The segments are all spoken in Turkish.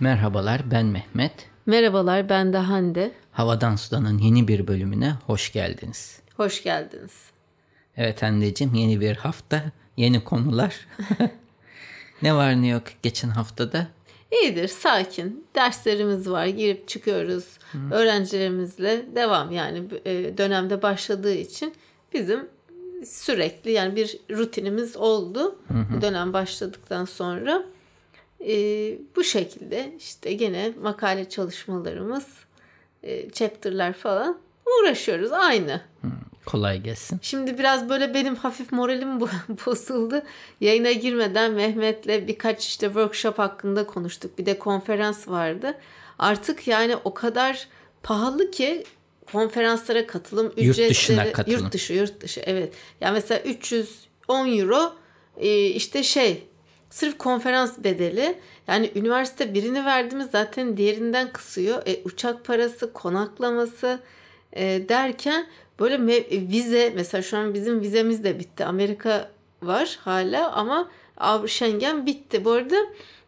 Merhabalar ben Mehmet. Merhabalar ben de Hande. Havadan Sudan'ın yeni bir bölümüne hoş geldiniz. Hoş geldiniz. Evet Hande'cim yeni bir hafta, yeni konular. ne var ne yok geçen haftada? İyidir, sakin. Derslerimiz var, girip çıkıyoruz. Hı. Öğrencilerimizle devam yani e, dönemde başladığı için bizim sürekli yani bir rutinimiz oldu. Hı hı. Dönem başladıktan sonra e, bu şekilde işte gene makale çalışmalarımız, e, chapter'lar falan uğraşıyoruz aynı. Hı, kolay gelsin. Şimdi biraz böyle benim hafif moralim bozuldu. Yayına girmeden Mehmet'le birkaç işte workshop hakkında konuştuk. Bir de konferans vardı. Artık yani o kadar pahalı ki konferanslara katılım ücretleri yurt dışına katılım. Yurt dışı, yurt dışı evet. Yani mesela 310 euro işte şey sırf konferans bedeli. Yani üniversite birini verdiğimiz zaten diğerinden kısıyor. E, uçak parası, konaklaması e, derken böyle me- vize mesela şu an bizim vizemiz de bitti. Amerika var hala ama Schengen bitti. Bu arada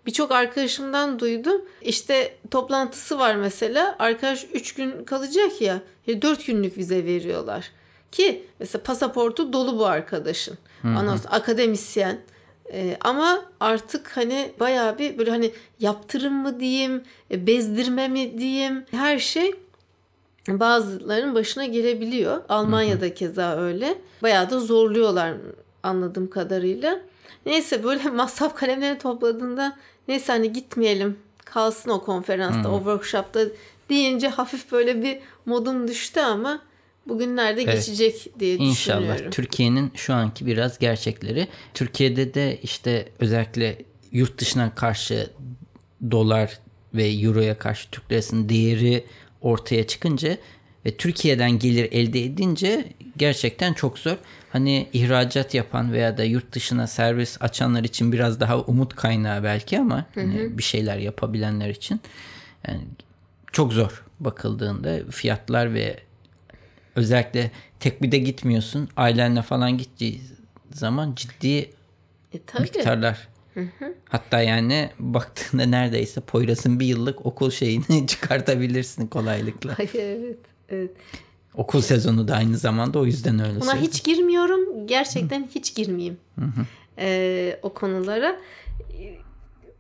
birçok arkadaşımdan duydum. İşte toplantısı var mesela. Arkadaş 3 gün kalacak ya. 4 günlük vize veriyorlar. Ki mesela pasaportu dolu bu arkadaşın. Ondan sonra akademisyen. Ee, ama artık hani bayağı bir böyle hani yaptırım mı diyeyim, e, bezdirme mi diyeyim her şey bazılarının başına gelebiliyor. Almanya'da keza öyle. Bayağı da zorluyorlar anladığım kadarıyla. Neyse böyle masraf kalemlerini topladığında neyse hani gitmeyelim kalsın o konferansta, hmm. o workshopta deyince hafif böyle bir modum düştü ama bugünlerde evet. geçecek diye İnşallah. düşünüyorum. İnşallah. Türkiye'nin şu anki biraz gerçekleri. Türkiye'de de işte özellikle yurt dışına karşı dolar ve euroya karşı Türk lirasının değeri ortaya çıkınca ve Türkiye'den gelir elde edince gerçekten çok zor. Hani ihracat yapan veya da yurt dışına servis açanlar için biraz daha umut kaynağı belki ama hı hı. Hani bir şeyler yapabilenler için yani çok zor bakıldığında fiyatlar ve özellikle tek bir de gitmiyorsun ailenle falan gittiği zaman ciddi e, miktarlar Hı hı. Hatta yani baktığında neredeyse Poyraz'ın bir yıllık okul şeyini çıkartabilirsin kolaylıkla. Ay, evet, evet. Okul sezonu da aynı zamanda o yüzden öyle söyledim. hiç girmiyorum. Gerçekten hı. hiç girmeyeyim. Hı hı. Ee, o konulara.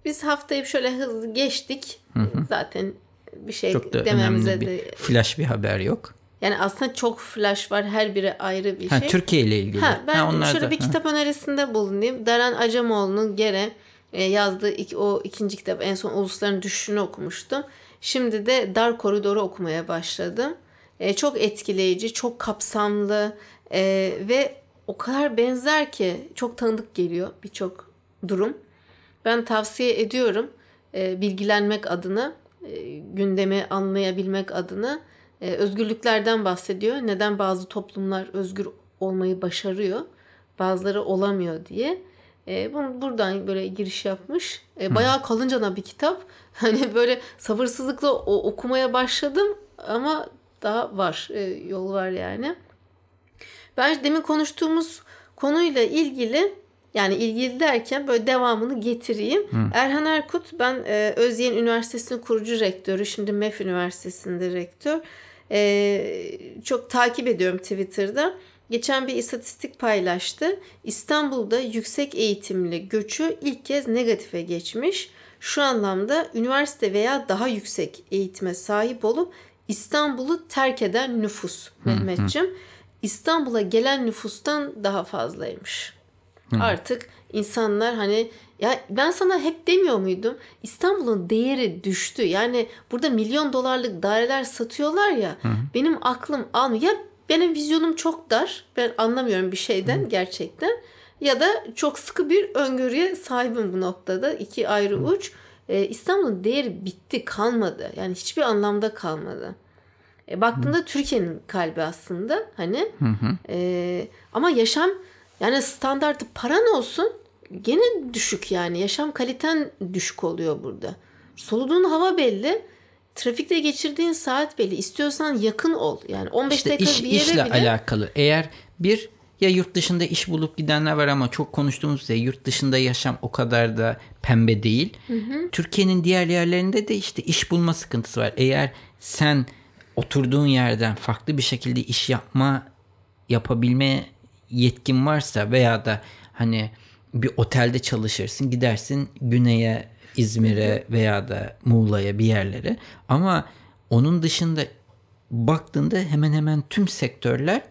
Biz haftayı şöyle hızlı geçtik. Hı hı. Zaten bir şey Çok da dememize bir de flash bir haber yok. Yani aslında çok flash var. Her biri ayrı bir ha, şey. Türkiye ile ilgili. Ha, ben ha, şöyle da, bir ha. kitap önerisinde bulunayım. Daran Acemoğlu'nun gene e, yazdığı ilk, o ikinci kitap en son Ulusların Düşüşünü okumuştum. Şimdi de Dar Koridor'u okumaya başladım. E, çok etkileyici, çok kapsamlı e, ve o kadar benzer ki çok tanıdık geliyor birçok durum. Ben tavsiye ediyorum e, bilgilenmek adına, e, gündemi anlayabilmek adına e, özgürlüklerden bahsediyor. Neden bazı toplumlar özgür olmayı başarıyor, bazıları olamıyor diye. E, bunu buradan böyle giriş yapmış. E, bayağı kalıncana bir kitap. Hani böyle sabırsızlıkla o, okumaya başladım ama daha var. E, yol var yani. Ben demin konuştuğumuz konuyla ilgili yani ilgili derken böyle devamını getireyim. Hı. Erhan Erkut ben e, Özyeğin Üniversitesi'nin kurucu rektörü. Şimdi MEF Üniversitesi'nde rektör. E, çok takip ediyorum Twitter'da. Geçen bir istatistik paylaştı. İstanbul'da yüksek eğitimli göçü ilk kez negatife geçmiş. Şu anlamda üniversite veya daha yüksek eğitime sahip olup İstanbul'u terk eden nüfus Mehmetçim İstanbul'a gelen nüfustan daha fazlaymış. Hı. Artık insanlar hani ya ben sana hep demiyor muydum? İstanbul'un değeri düştü. Yani burada milyon dolarlık daireler satıyorlar ya. Hı. Benim aklım almıyor. Ya benim vizyonum çok dar. Ben anlamıyorum bir şeyden Hı. gerçekten. Ya da çok sıkı bir öngörüye sahibim bu noktada. İki ayrı Hı. uç. Ee, İstanbul'un değeri bitti, kalmadı. Yani hiçbir anlamda kalmadı. E, baktığında Türkiye'nin kalbi aslında hani. Hı hı. E, ama yaşam yani standartı paran olsun gene düşük yani. Yaşam kaliten düşük oluyor burada. Soluduğun hava belli. Trafikte geçirdiğin saat belli. İstiyorsan yakın ol. Yani 15 işte dakika iş, bir yere işle bile. alakalı. Eğer bir ya yurt dışında iş bulup gidenler var ama çok konuştuğumuz üzere yurt dışında yaşam o kadar da pembe değil. Türkiye'nin diğer yerlerinde de işte iş bulma sıkıntısı var. Eğer sen oturduğun yerden farklı bir şekilde iş yapma yapabilme yetkin varsa veya da hani bir otelde çalışırsın gidersin güneye İzmir'e veya da Muğla'ya bir yerlere ama onun dışında baktığında hemen hemen tüm sektörler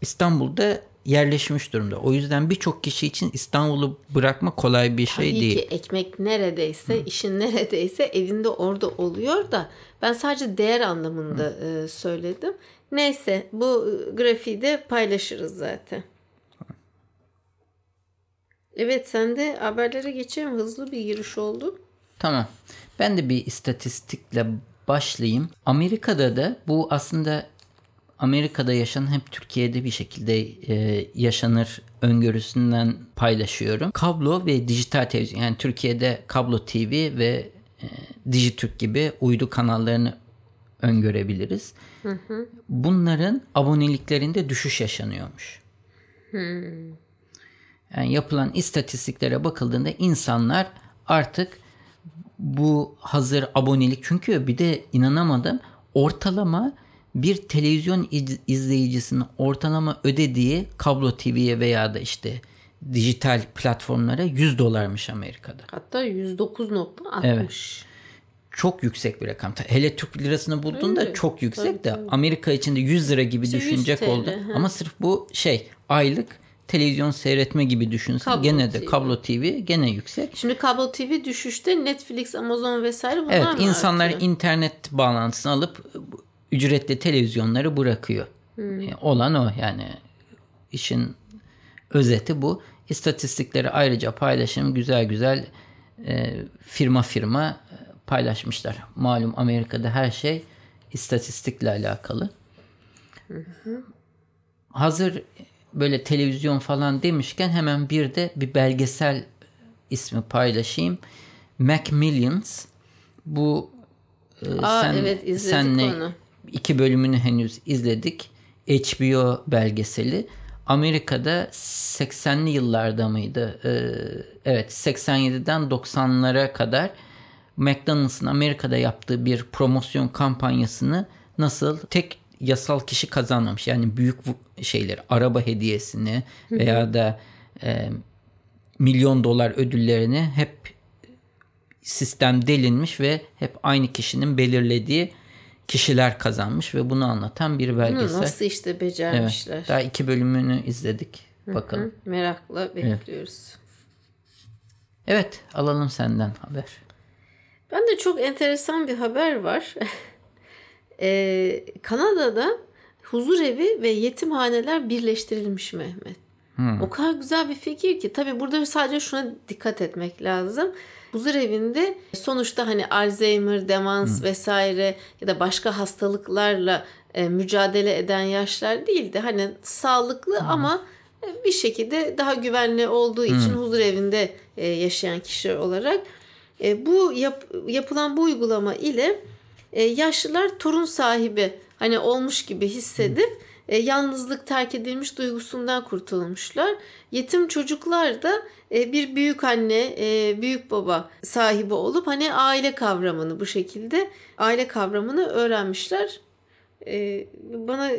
İstanbul'da yerleşmiş durumda. O yüzden birçok kişi için İstanbul'u bırakma kolay bir şey Tabii değil. ki ekmek neredeyse, işin neredeyse evinde orada oluyor da ben sadece değer anlamında e, söyledim. Neyse bu e, grafiği de paylaşırız zaten. Evet sen de haberlere geçelim. Hızlı bir giriş oldu. Tamam. Ben de bir istatistikle başlayayım. Amerika'da da bu aslında Amerika'da yaşanan hep Türkiye'de bir şekilde e, yaşanır öngörüsünden paylaşıyorum. Kablo ve dijital televizyon yani Türkiye'de kablo TV ve e, Dijitürk gibi uydu kanallarını öngörebiliriz. Bunların aboneliklerinde düşüş yaşanıyormuş. Yani yapılan istatistiklere bakıldığında insanlar artık bu hazır abonelik çünkü bir de inanamadım ortalama bir televizyon iz- izleyicisinin ortalama ödediği kablo TV'ye veya da işte dijital platformlara 100 dolarmış Amerika'da. Hatta 109.60. Evet. Çok yüksek bir rakam. Hele Türk lirasını bulduğunda Öyle. çok yüksek Tabii, de Amerika için de 100 lira gibi İşte 100 düşünecek oldu. Ama sırf bu şey aylık televizyon seyretme gibi düşünsün. Kablo gene de TV. kablo TV gene yüksek. Şimdi kablo TV düşüşte Netflix, Amazon vesaire bunlar Evet mı insanlar artıyor? internet bağlantısını alıp ücretli televizyonları bırakıyor. Hmm. E, Olan o yani işin özeti bu. İstatistikleri ayrıca paylaşım güzel güzel e, firma firma e, paylaşmışlar. Malum Amerika'da her şey istatistikle alakalı. Hazır böyle televizyon falan demişken hemen bir de bir belgesel ismi paylaşayım. Macmillions. Bu e, Aa, evet, izledik senle onu. iki bölümünü henüz izledik. HBO belgeseli. Amerika'da 80'li yıllarda mıydı? Ee, evet 87'den 90'lara kadar McDonald's'ın Amerika'da yaptığı bir promosyon kampanyasını nasıl tek yasal kişi kazanmamış. Yani büyük vu- şeyler araba hediyesini veya da e, milyon dolar ödüllerini hep sistem delinmiş ve hep aynı kişinin belirlediği kişiler kazanmış ve bunu anlatan bir belgesel. nasıl işte Evet. becermişler. Daha iki bölümünü izledik. Bakalım. Hı, Merakla bekliyoruz. Evet, alalım senden haber. Ben de çok enteresan bir haber var. Ee, Kanada'da huzur evi ve yetimhaneler birleştirilmiş Mehmet. O kadar güzel bir fikir ki. Tabii burada sadece şuna dikkat etmek lazım. Huzur evinde sonuçta hani Alzheimer, demans vesaire ya da başka hastalıklarla e, mücadele eden yaşlar değil de hani sağlıklı ama e, bir şekilde daha güvenli olduğu için huzur evinde e, yaşayan kişiler olarak e, bu yap- yapılan bu uygulama ile e, yaşlılar torun sahibi hani olmuş gibi hissedip e, yalnızlık terk edilmiş duygusundan kurtulmuşlar. Yetim çocuklar da e, bir büyük anne, e, büyük baba sahibi olup hani aile kavramını bu şekilde aile kavramını öğrenmişler. E, bana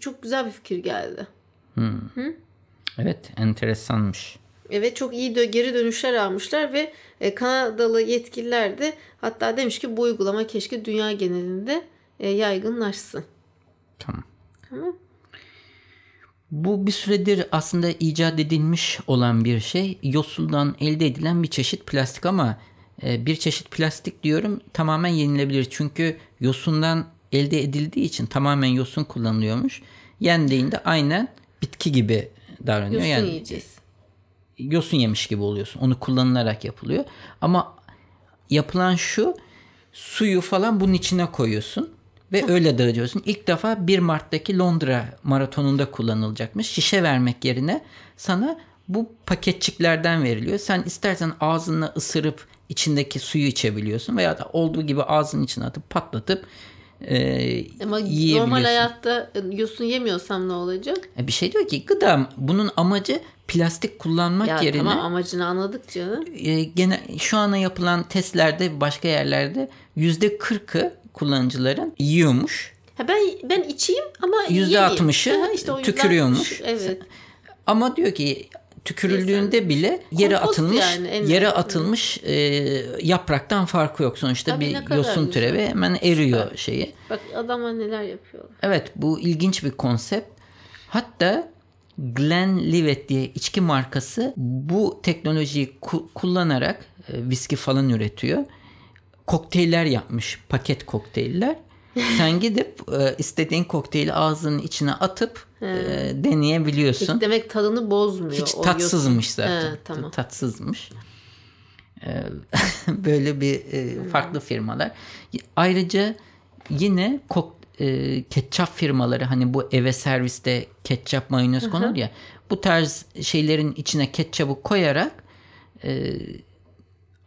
çok güzel bir fikir geldi. Evet, enteresanmış. Evet çok iyi dö- geri dönüşler almışlar ve e, Kanadalı yetkililer de hatta demiş ki bu uygulama keşke dünya genelinde yaygınlaşsın. Tamam. Tamam. Bu bir süredir aslında icat edilmiş olan bir şey. Yosuldan elde edilen bir çeşit plastik ama e, bir çeşit plastik diyorum tamamen yenilebilir. Çünkü yosundan elde edildiği için tamamen yosun kullanılıyormuş. Yendiğinde aynen bitki gibi davranıyor. Yosun yani yiyeceğiz. yosun yemiş gibi oluyorsun. Onu kullanılarak yapılıyor. Ama yapılan şu suyu falan bunun içine koyuyorsun ve öyle dağıtıyorsun. İlk defa 1 Mart'taki Londra maratonunda kullanılacakmış. Şişe vermek yerine sana bu paketçiklerden veriliyor. Sen istersen ağzına ısırıp içindeki suyu içebiliyorsun veya da olduğu gibi ağzının içine atıp patlatıp e, Ama normal hayatta yosun yemiyorsam ne olacak? E, Bir şey diyor ki gıda bunun amacı plastik kullanmak Ya yerine tamam amacını anladık canım. e, gene şu ana yapılan testlerde başka yerlerde yüzde kırkı kullanıcıların yiyormuş. Ha ben ben içeyim ama Yüzde yemeyeyim. altmışı Ha, işte o yüzden- tükürüyormuş. Evet. Ama diyor ki tükürüldüğünde bile yere Kompost atılmış yani, yere atılmış e, yapraktan farkı yok. Sonuçta Tabii, bir yosun güzel. türevi hemen eriyor şeyi. Bak adamlar neler yapıyorlar. Evet bu ilginç bir konsept. Hatta Glenlivet diye içki markası bu teknolojiyi ku- kullanarak e, viski falan üretiyor. Kokteyller yapmış. Paket kokteyller. Sen gidip e, istediğin kokteyli ağzının içine atıp e, deneyebiliyorsun. Peki demek tadını bozmuyor. Hiç tatsızmış zaten. He, tamam. Tatsızmış. Ee, Böyle bir e, farklı firmalar. Ayrıca yine kok, e, ketçap firmaları hani bu eve serviste ketçap mayonez konur ya bu tarz şeylerin içine ketçabı koyarak e,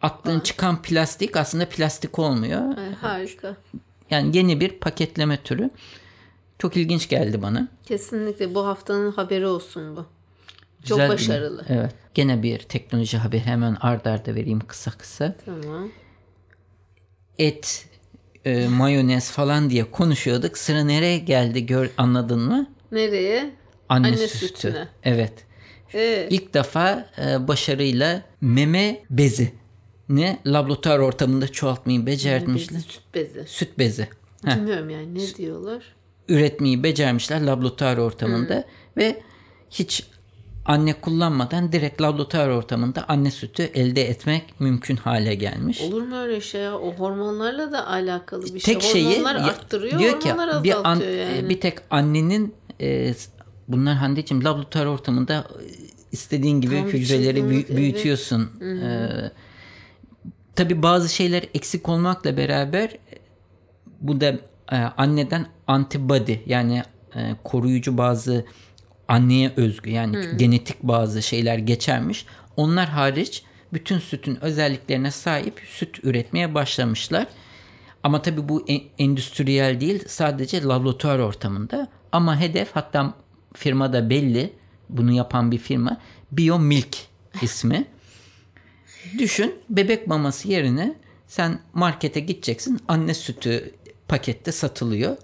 attığın çıkan plastik aslında plastik olmuyor. Ay, harika. Yani yeni bir paketleme türü. Çok ilginç geldi bana. Kesinlikle bu haftanın haberi olsun bu. Çok Güzel bir- başarılı. Evet. Gene bir teknoloji haberi hemen ard arda vereyim kısa kısa. Tamam. Et, e, mayonez falan diye konuşuyorduk. Sıra nereye geldi gör anladın mı? Nereye? Anne, Anne sütü. sütüne. Evet. Evet. İlk defa e, başarıyla meme bezi ne laboratuvar ortamında çoğaltmayı becermişler. Bezi, süt bezi. Süt bezi. Heh. Bilmiyorum yani ne diyorlar. Üretmeyi becermişler laboratuvar ortamında ve hiç anne kullanmadan direkt laboratuvar ortamında anne sütü elde etmek mümkün hale gelmiş. Olur mu öyle şey ya? O hormonlarla da alakalı bir şey. tek şeyi Hormonlar ya- arttırıyor, diyor ki hormonlar bir, azaltıyor an- yani. bir tek annenin e, bunlar Hande'cim laboratuvar ortamında e, istediğin gibi Tam hücreleri büyü- çılgınlık, evet. büyütüyorsun. E, tabii bazı şeyler eksik olmakla beraber e, bu da e, anneden antibody yani e, koruyucu bazı anneye özgü yani genetik bazı şeyler geçermiş. Onlar hariç bütün sütün özelliklerine sahip süt üretmeye başlamışlar. Ama tabii bu en- endüstriyel değil sadece laboratuvar ortamında. Ama hedef hatta firmada belli bunu yapan bir firma BioMilk ismi. Düşün bebek maması yerine sen markete gideceksin anne sütü pakette satılıyor.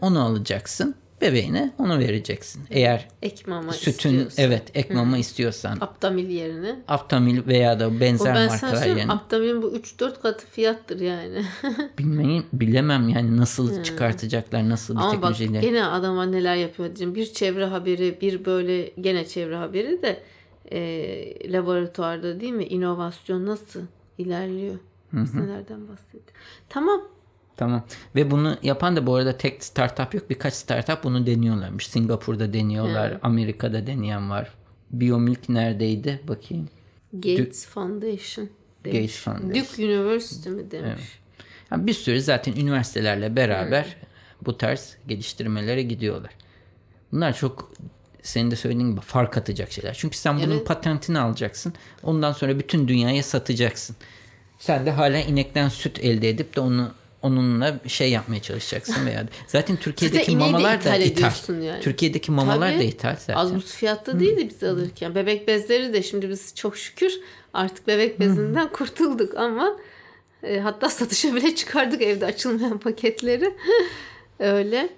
Onu alacaksın bebeğine onu vereceksin. Eğer Ek mama sütün istiyorsun. evet ek mama istiyorsan Aptamil yerine. Aptamil veya da O benzer ben markalar yerine. Aptamil'in bu 3-4 katı fiyattır yani. Bilmeyi bilemem yani nasıl çıkartacaklar nasıl bir Ama bak teknolojiyle. gene adama neler yapıyor diyeceğim. Bir çevre haberi bir böyle gene çevre haberi de e, laboratuvarda değil mi? İnovasyon nasıl ilerliyor? Biz nelerden bahsediyor? Tamam. Tamam. Ve bunu yapan da bu arada tek startup yok. Birkaç startup bunu deniyorlarmış. Singapur'da deniyorlar. Amerika'da deneyen var. Biomilk neredeydi? Bakayım. Gates Foundation. demiş. Gates Foundation. Duke University mi demiş. Yani bir sürü zaten üniversitelerle beraber bu tarz geliştirmelere gidiyorlar. Bunlar çok senin de söylediğin gibi fark atacak şeyler. Çünkü sen bunun Evet. patentini alacaksın. Ondan sonra bütün dünyaya satacaksın. Sen de hala inekten süt elde edip de onu onunla şey yapmaya çalışacaksın veya zaten Türkiye'deki mamalar da ithal yani. Türkiye'deki mamalar Tabii. da ithal zaten. Az buz fiyatta değildi biz alırken. Bebek bezleri de şimdi biz çok şükür artık bebek bezinden kurtulduk ama e, hatta satışa bile çıkardık evde açılmayan paketleri. Öyle.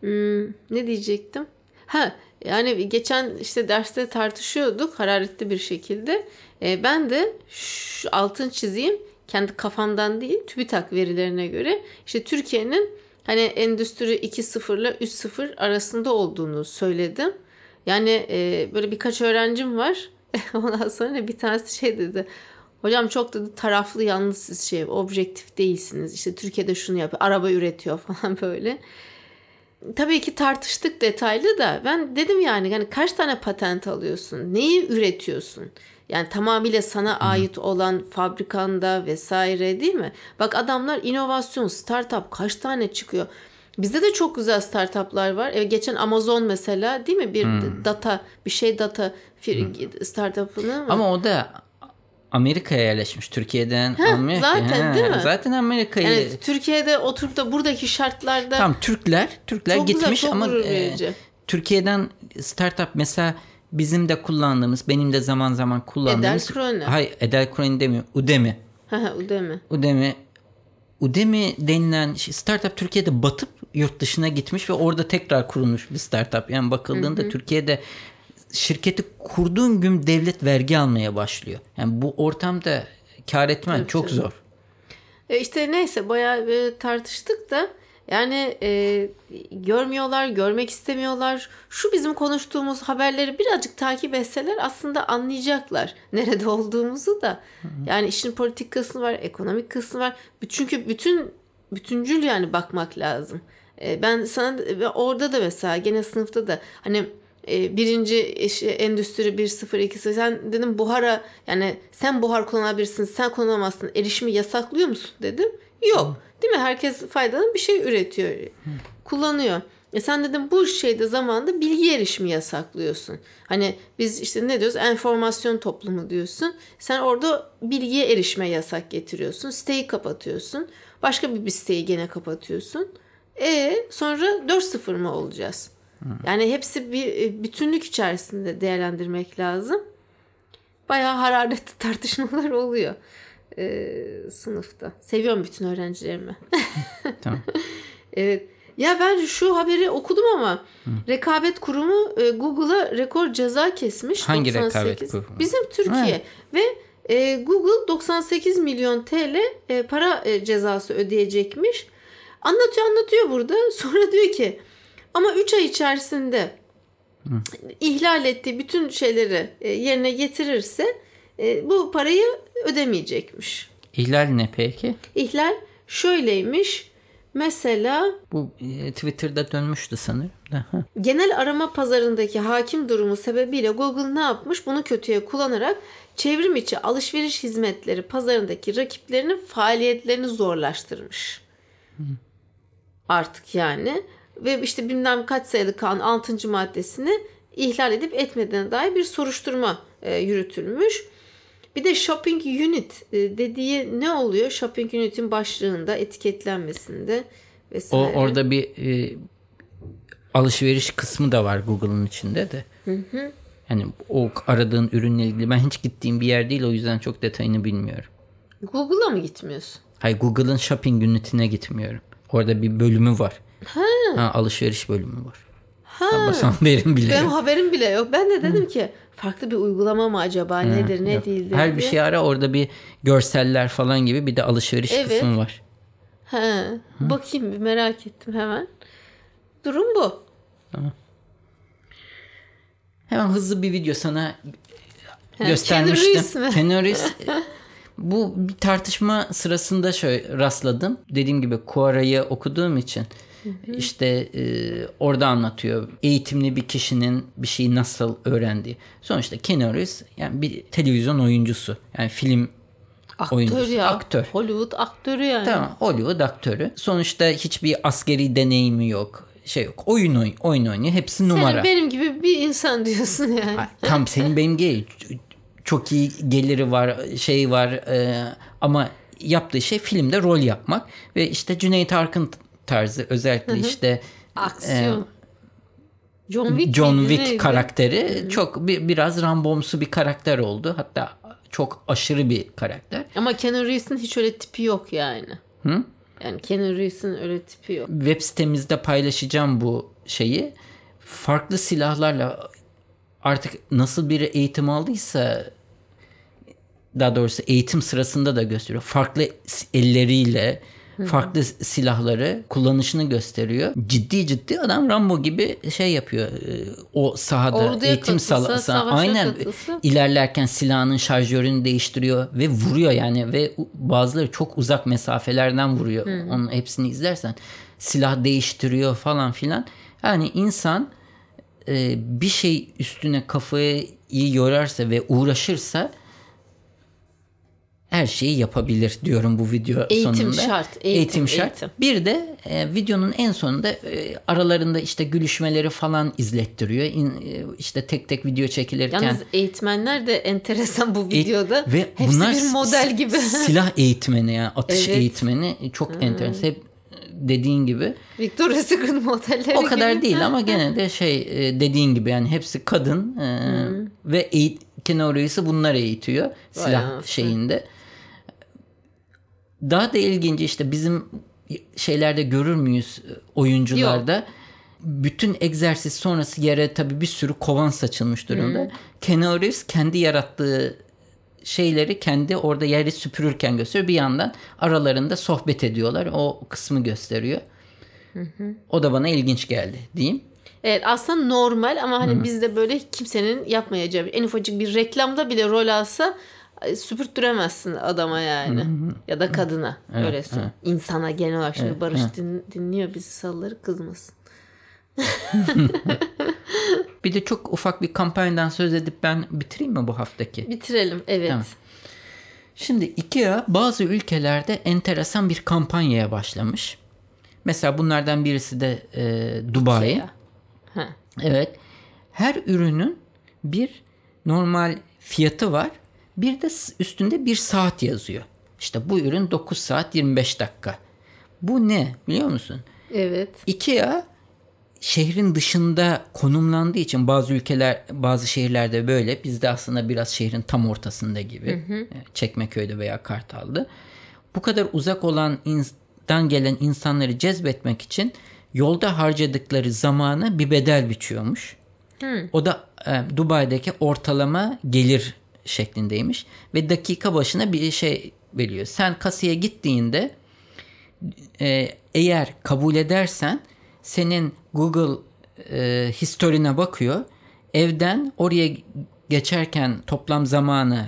Hmm, ne diyecektim? Ha yani geçen işte derste tartışıyorduk hararetli bir şekilde. E, ben de şu altın çizeyim kendi kafamdan değil TÜBİTAK verilerine göre işte Türkiye'nin hani endüstri 2.0 ile 3.0 arasında olduğunu söyledim. Yani e, böyle birkaç öğrencim var. Ondan sonra bir tanesi şey dedi. Hocam çok dedi taraflı yalnız siz şey objektif değilsiniz. İşte Türkiye'de şunu yapıyor. Araba üretiyor falan böyle. Tabii ki tartıştık detaylı da ben dedim yani yani kaç tane patent alıyorsun? Neyi üretiyorsun? Yani tamamıyla sana ait olan fabrikanda vesaire değil mi? Bak adamlar inovasyon, startup kaç tane çıkıyor? Bizde de çok güzel startuplar var. E, geçen Amazon mesela değil mi? Bir data, bir şey data fir- startup'ını? Ama o da Amerika'ya yerleşmiş. Türkiye'den Amerika. zaten değil mi? Zaten Amerika'yı. Yani Türkiye'de oturup da buradaki şartlarda Tamam Türkler, Türkler Çok güzel, gitmiş çok ama e. Türkiye'den startup mesela bizim de kullandığımız, benim de zaman zaman kullandığımız. Krone. Hayır, Edel Krone demiyor. Udemy. Ha ha Udemy. Udemy Udemy denilen şey- startup Türkiye'de batıp yurt dışına gitmiş ve orada tekrar kurulmuş bir startup. Yani bakıldığında Türkiye'de şirketi kurduğun gün devlet vergi almaya başlıyor. Yani bu ortamda kar etmen çok tabii. zor. E işte neyse bayağı e, tartıştık da yani e, görmüyorlar, görmek istemiyorlar. Şu bizim konuştuğumuz haberleri birazcık takip etseler aslında anlayacaklar nerede olduğumuzu da. Yani işin politik kısmı var, ekonomik kısmı var. Çünkü bütün bütüncül yani bakmak lazım. E, ben sana orada da mesela gene sınıfta da hani birinci işte endüstri 1.0 2.0 sen dedim buhara yani sen buhar kullanabilirsin sen kullanamazsın erişimi yasaklıyor musun dedim. Yok. Değil mi? Herkes faydalı bir şey üretiyor. Kullanıyor. E sen dedim bu şeyde zamanda bilgi erişimi yasaklıyorsun. Hani biz işte ne diyoruz? Enformasyon toplumu diyorsun. Sen orada bilgiye erişime yasak getiriyorsun. Siteyi kapatıyorsun. Başka bir, bir siteyi gene kapatıyorsun. E sonra 4.0 mı olacağız? Yani hepsi bir e, bütünlük içerisinde değerlendirmek lazım. Bayağı hararetli tartışmalar oluyor e, sınıfta. Seviyorum bütün öğrencilerimi. Tamam. evet. Ya ben şu haberi okudum ama rekabet kurumu e, Google'a rekor ceza kesmiş. Hangi 98. rekabet kurumu? Bizim Türkiye. Ve e, Google 98 milyon TL e, para e, cezası ödeyecekmiş. Anlatıyor anlatıyor burada. Sonra diyor ki ama 3 ay içerisinde ihlal ettiği bütün şeyleri e, yerine getirirse e, bu parayı ödemeyecekmiş. İhlal ne peki? İhlal şöyleymiş. Mesela Bu e, Twitter'da dönmüştü sanırım. genel arama pazarındaki hakim durumu sebebiyle Google ne yapmış? Bunu kötüye kullanarak çevrim içi alışveriş hizmetleri pazarındaki rakiplerinin faaliyetlerini zorlaştırmış. Artık yani ve işte bilmem kaç sayılı kanun 6. maddesini ihlal edip etmediğine dair bir soruşturma e, yürütülmüş. Bir de shopping unit e, dediği ne oluyor? Shopping unit'in başlığında etiketlenmesinde O vesaire. orada bir e, alışveriş kısmı da var Google'ın içinde de. Yani o aradığın ürünle ilgili ben hiç gittiğim bir yer değil o yüzden çok detayını bilmiyorum. Google'a mı gitmiyorsun? Hayır Google'ın shopping unitine gitmiyorum. Orada bir bölümü var. Ha. alışveriş bölümü var. Ha. Sana haberim bile Benim yok. haberim bile yok. Ben de dedim ki farklı bir uygulama mı acaba nedir ne Yok. değildir Her bir diye. şey ara orada bir görseller falan gibi bir de alışveriş Evet. kısmı var. He, bakayım bir merak ettim hemen. Durum bu. Hemen hızlı bir video sana He, göstermiştim. E, bu bir tartışma sırasında şöyle rastladım. Dediğim gibi Quora'yı okuduğum için işte e, orada anlatıyor eğitimli bir kişinin bir şeyi nasıl öğrendiği. Sonuçta Keanu Reeves yani bir televizyon oyuncusu. Yani film Aktör oyuncusu. ya. Aktör. Hollywood aktörü yani. Tamam Hollywood aktörü. Sonuçta hiçbir askeri deneyimi yok. Şey yok. Oyun oyun, oyun oynuyor. Hepsi numara. Senin benim gibi bir insan diyorsun yani. Tam senin benim gibi çok iyi geliri var, şey var e, ama yaptığı şey filmde rol yapmak ve işte Cüneyt Arkın tarzı özellikle işte Aksiyon. John Wick e, John Wick karakteri çok bir, biraz Rambomsu bir karakter oldu. Hatta çok aşırı bir karakter. Ama Keanu Reeves'in hiç öyle tipi yok yani. Hı? Yani Keanu Reeves'in öyle tipi yok. Web sitemizde paylaşacağım bu şeyi. Farklı silahlarla artık nasıl bir eğitim aldıysa daha doğrusu eğitim sırasında da gösteriyor. Farklı elleriyle farklı silahları kullanışını gösteriyor. Ciddi ciddi adam Rambo gibi şey yapıyor. Ee, O sahada Orduya eğitim savaşa aynen katılsa. ilerlerken silahının şarjörünü değiştiriyor ve vuruyor yani ve bazıları çok uzak mesafelerden vuruyor. Onun hepsini izlersen silah değiştiriyor falan filan. Yani insan e, bir şey üstüne kafayı yorarsa ve uğraşırsa her şeyi yapabilir diyorum bu video Eğitim sonunda. şart, eğitim, Eğitim şart. eğitim. Bir de e, videonun en sonunda e, aralarında işte gülüşmeleri falan izlettiriyor. İn, e, işte tek tek video çekilirken. Yalnız eğitmenler de enteresan bu videoda. Ve Hepsi bunlar bir model gibi. silah eğitmeni yani atış Evet. eğitmeni çok enteresan. Hep dediğin gibi Victoria's Secret modelleri o kadar gibi. değil ama gene de şey e, dediğin gibi yani hepsi kadın e, ve eğit Keanu Reeves'i bunlar eğitiyor silah anasını. şeyinde. Daha da ilginci işte bizim şeylerde görür müyüz e, oyuncularda bütün egzersiz sonrası yere tabii bir sürü kovan saçılmış durumda. Keanu Reeves kendi yarattığı şeyleri kendi orada yeri süpürürken gösteriyor. Bir yandan aralarında sohbet ediyorlar. O kısmı gösteriyor. O da bana ilginç geldi diyeyim. Evet aslında normal ama hani bizde böyle kimsenin yapmayacağı en ufacık bir reklamda bile rol alsa süpürttüremezsin adama yani. Ya da kadına. öyle söyleyeyim. İnsana genel olarak şimdi Barış din- dinliyor bizi salları kızmasın. Bir de çok ufak bir kampanyadan söz edip ben bitireyim mi bu haftaki? Bitirelim evet. Tamam. Şimdi IKEA bazı ülkelerde enteresan bir kampanyaya başlamış. Mesela bunlardan birisi de e, Dubai. Evet. Her ürünün bir normal fiyatı var. Bir de üstünde bir saat yazıyor. İşte bu ürün 9 saat 25 dakika. Bu ne biliyor musun? Evet. IKEA şehrin dışında konumlandığı için bazı ülkeler bazı şehirlerde böyle bizde aslında biraz şehrin tam ortasında gibi Çekmeköy'de veya Kartal'da bu kadar uzak olan dan gelen insanları cezbetmek için yolda harcadıkları zamanı bir bedel biçiyormuş. O da e, Dubai'deki ortalama gelir şeklindeymiş ve dakika başına bir şey veriyor. Sen kasaya gittiğinde e, eğer kabul edersen senin Google e, historine bakıyor. Evden oraya geçerken toplam zamanı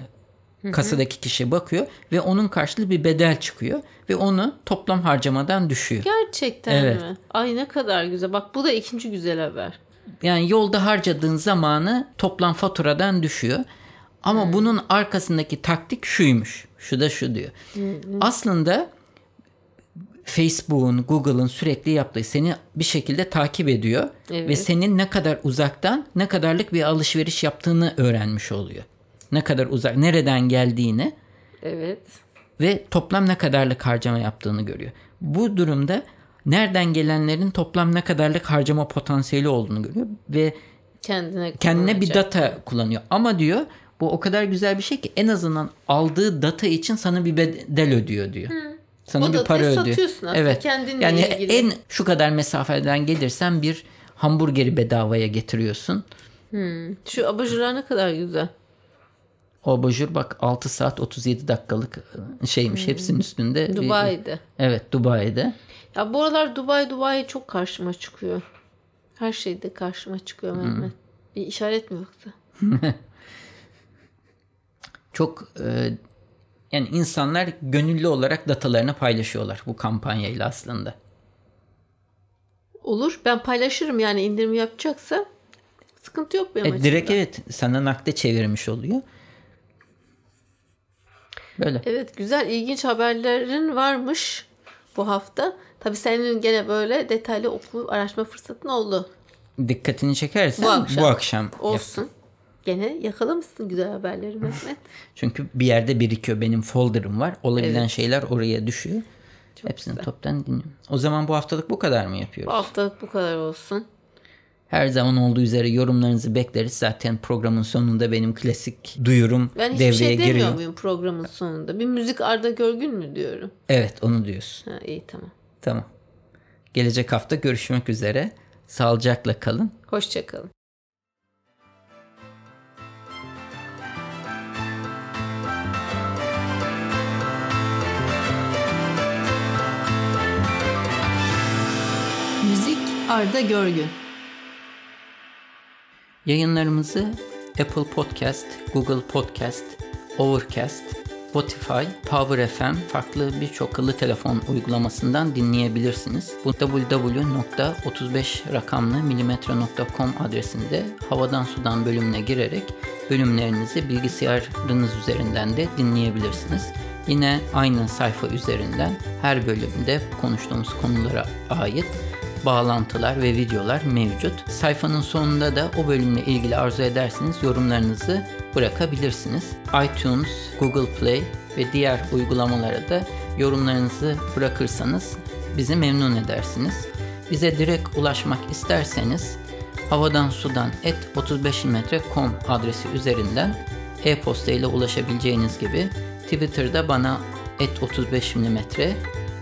kasadaki kişi bakıyor ve onun karşılığı bir bedel çıkıyor ve onu toplam harcamadan düşüyor. Gerçekten Evet. mi? Ay ne kadar güzel. Bak bu da ikinci güzel haber. Yani yolda harcadığın zamanı toplam faturadan düşüyor. Ama bunun arkasındaki taktik şuymuş. Şu da şu diyor. Aslında Facebook'un, Google'ın sürekli yaptığı seni bir şekilde takip ediyor Evet. ve senin ne kadar uzaktan ne kadarlık bir alışveriş yaptığını öğrenmiş oluyor. Ne kadar uzak, nereden geldiğini Evet. ve toplam ne kadarlık harcama yaptığını görüyor. Bu durumda nereden gelenlerin toplam ne kadarlık harcama potansiyeli olduğunu görüyor ve Kendine kendine bir data kullanıyor. Ama diyor bu o kadar güzel bir şey ki en azından aldığı data için sana bir bedel ödüyor diyor. Sana O bir para ödüyor. satıyorsun aslında evet. kendinle yani ilgili. en şu kadar mesafeden gelirsen bir hamburgeri bedavaya getiriyorsun. Şu abajurlar ne kadar güzel. O abajur bak 6 saat 37 dakikalık şeymiş hepsinin üstünde. Dubai'de. evet Dubai'de. Ya bu aralar Dubai Dubai çok karşıma çıkıyor. Her şeyde karşıma çıkıyor Mehmet. Bir işaret mi yoksa? Çok e, yani insanlar gönüllü olarak datalarını paylaşıyorlar bu kampanyayla aslında. Olur. Ben paylaşırım yani indirim yapacaksa. Sıkıntı yok benim E, açımdan. direkt evet sana nakde çevirmiş oluyor. Böyle. Evet güzel ilginç haberlerin varmış bu hafta. Tabii senin gene böyle detaylı okuyup araştırma fırsatın oldu. Dikkatini çekersen Bu bu akşam. akşam. yap. Gene yakalamışsın güzel haberleri Mehmet. Çünkü bir yerde birikiyor. Benim folder'ım var. Olabilen Evet. şeyler oraya düşüyor. Hepsini toptan dinliyorum. O zaman bu haftalık bu kadar mı bu yapıyoruz? hafta bu kadar olsun. Her zaman olduğu üzere yorumlarınızı bekleriz. Zaten programın sonunda benim klasik duyurum Ben hiçbir devreye şey demiyor giriyor. muyum programın sonunda? Bir müzik Arda Görgün mü diyorum? Evet onu diyorsun. Ha, iyi tamam. Tamam. Gelecek hafta görüşmek üzere. Sağlıcakla kalın. Hoşçakalın. Arda Görgün. Yayınlarımızı Apple Podcast, Google Podcast, Overcast, Spotify, Power FM farklı birçok akıllı telefon uygulamasından dinleyebilirsiniz. Bu www.35 rakamlı adresinde havadan sudan bölümüne girerek bölümlerinizi bilgisayarınız üzerinden de dinleyebilirsiniz. Yine aynı sayfa üzerinden her bölümde konuştuğumuz konulara ait bağlantılar ve videolar mevcut. Sayfanın sonunda da o bölümle ilgili arzu ederseniz yorumlarınızı bırakabilirsiniz. iTunes, Google Play ve diğer uygulamalara da yorumlarınızı bırakırsanız bizi memnun edersiniz. Bize direkt ulaşmak isterseniz havadan sudan et 35mm.com adresi üzerinden e-posta ile ulaşabileceğiniz gibi Twitter'da bana et 35 mm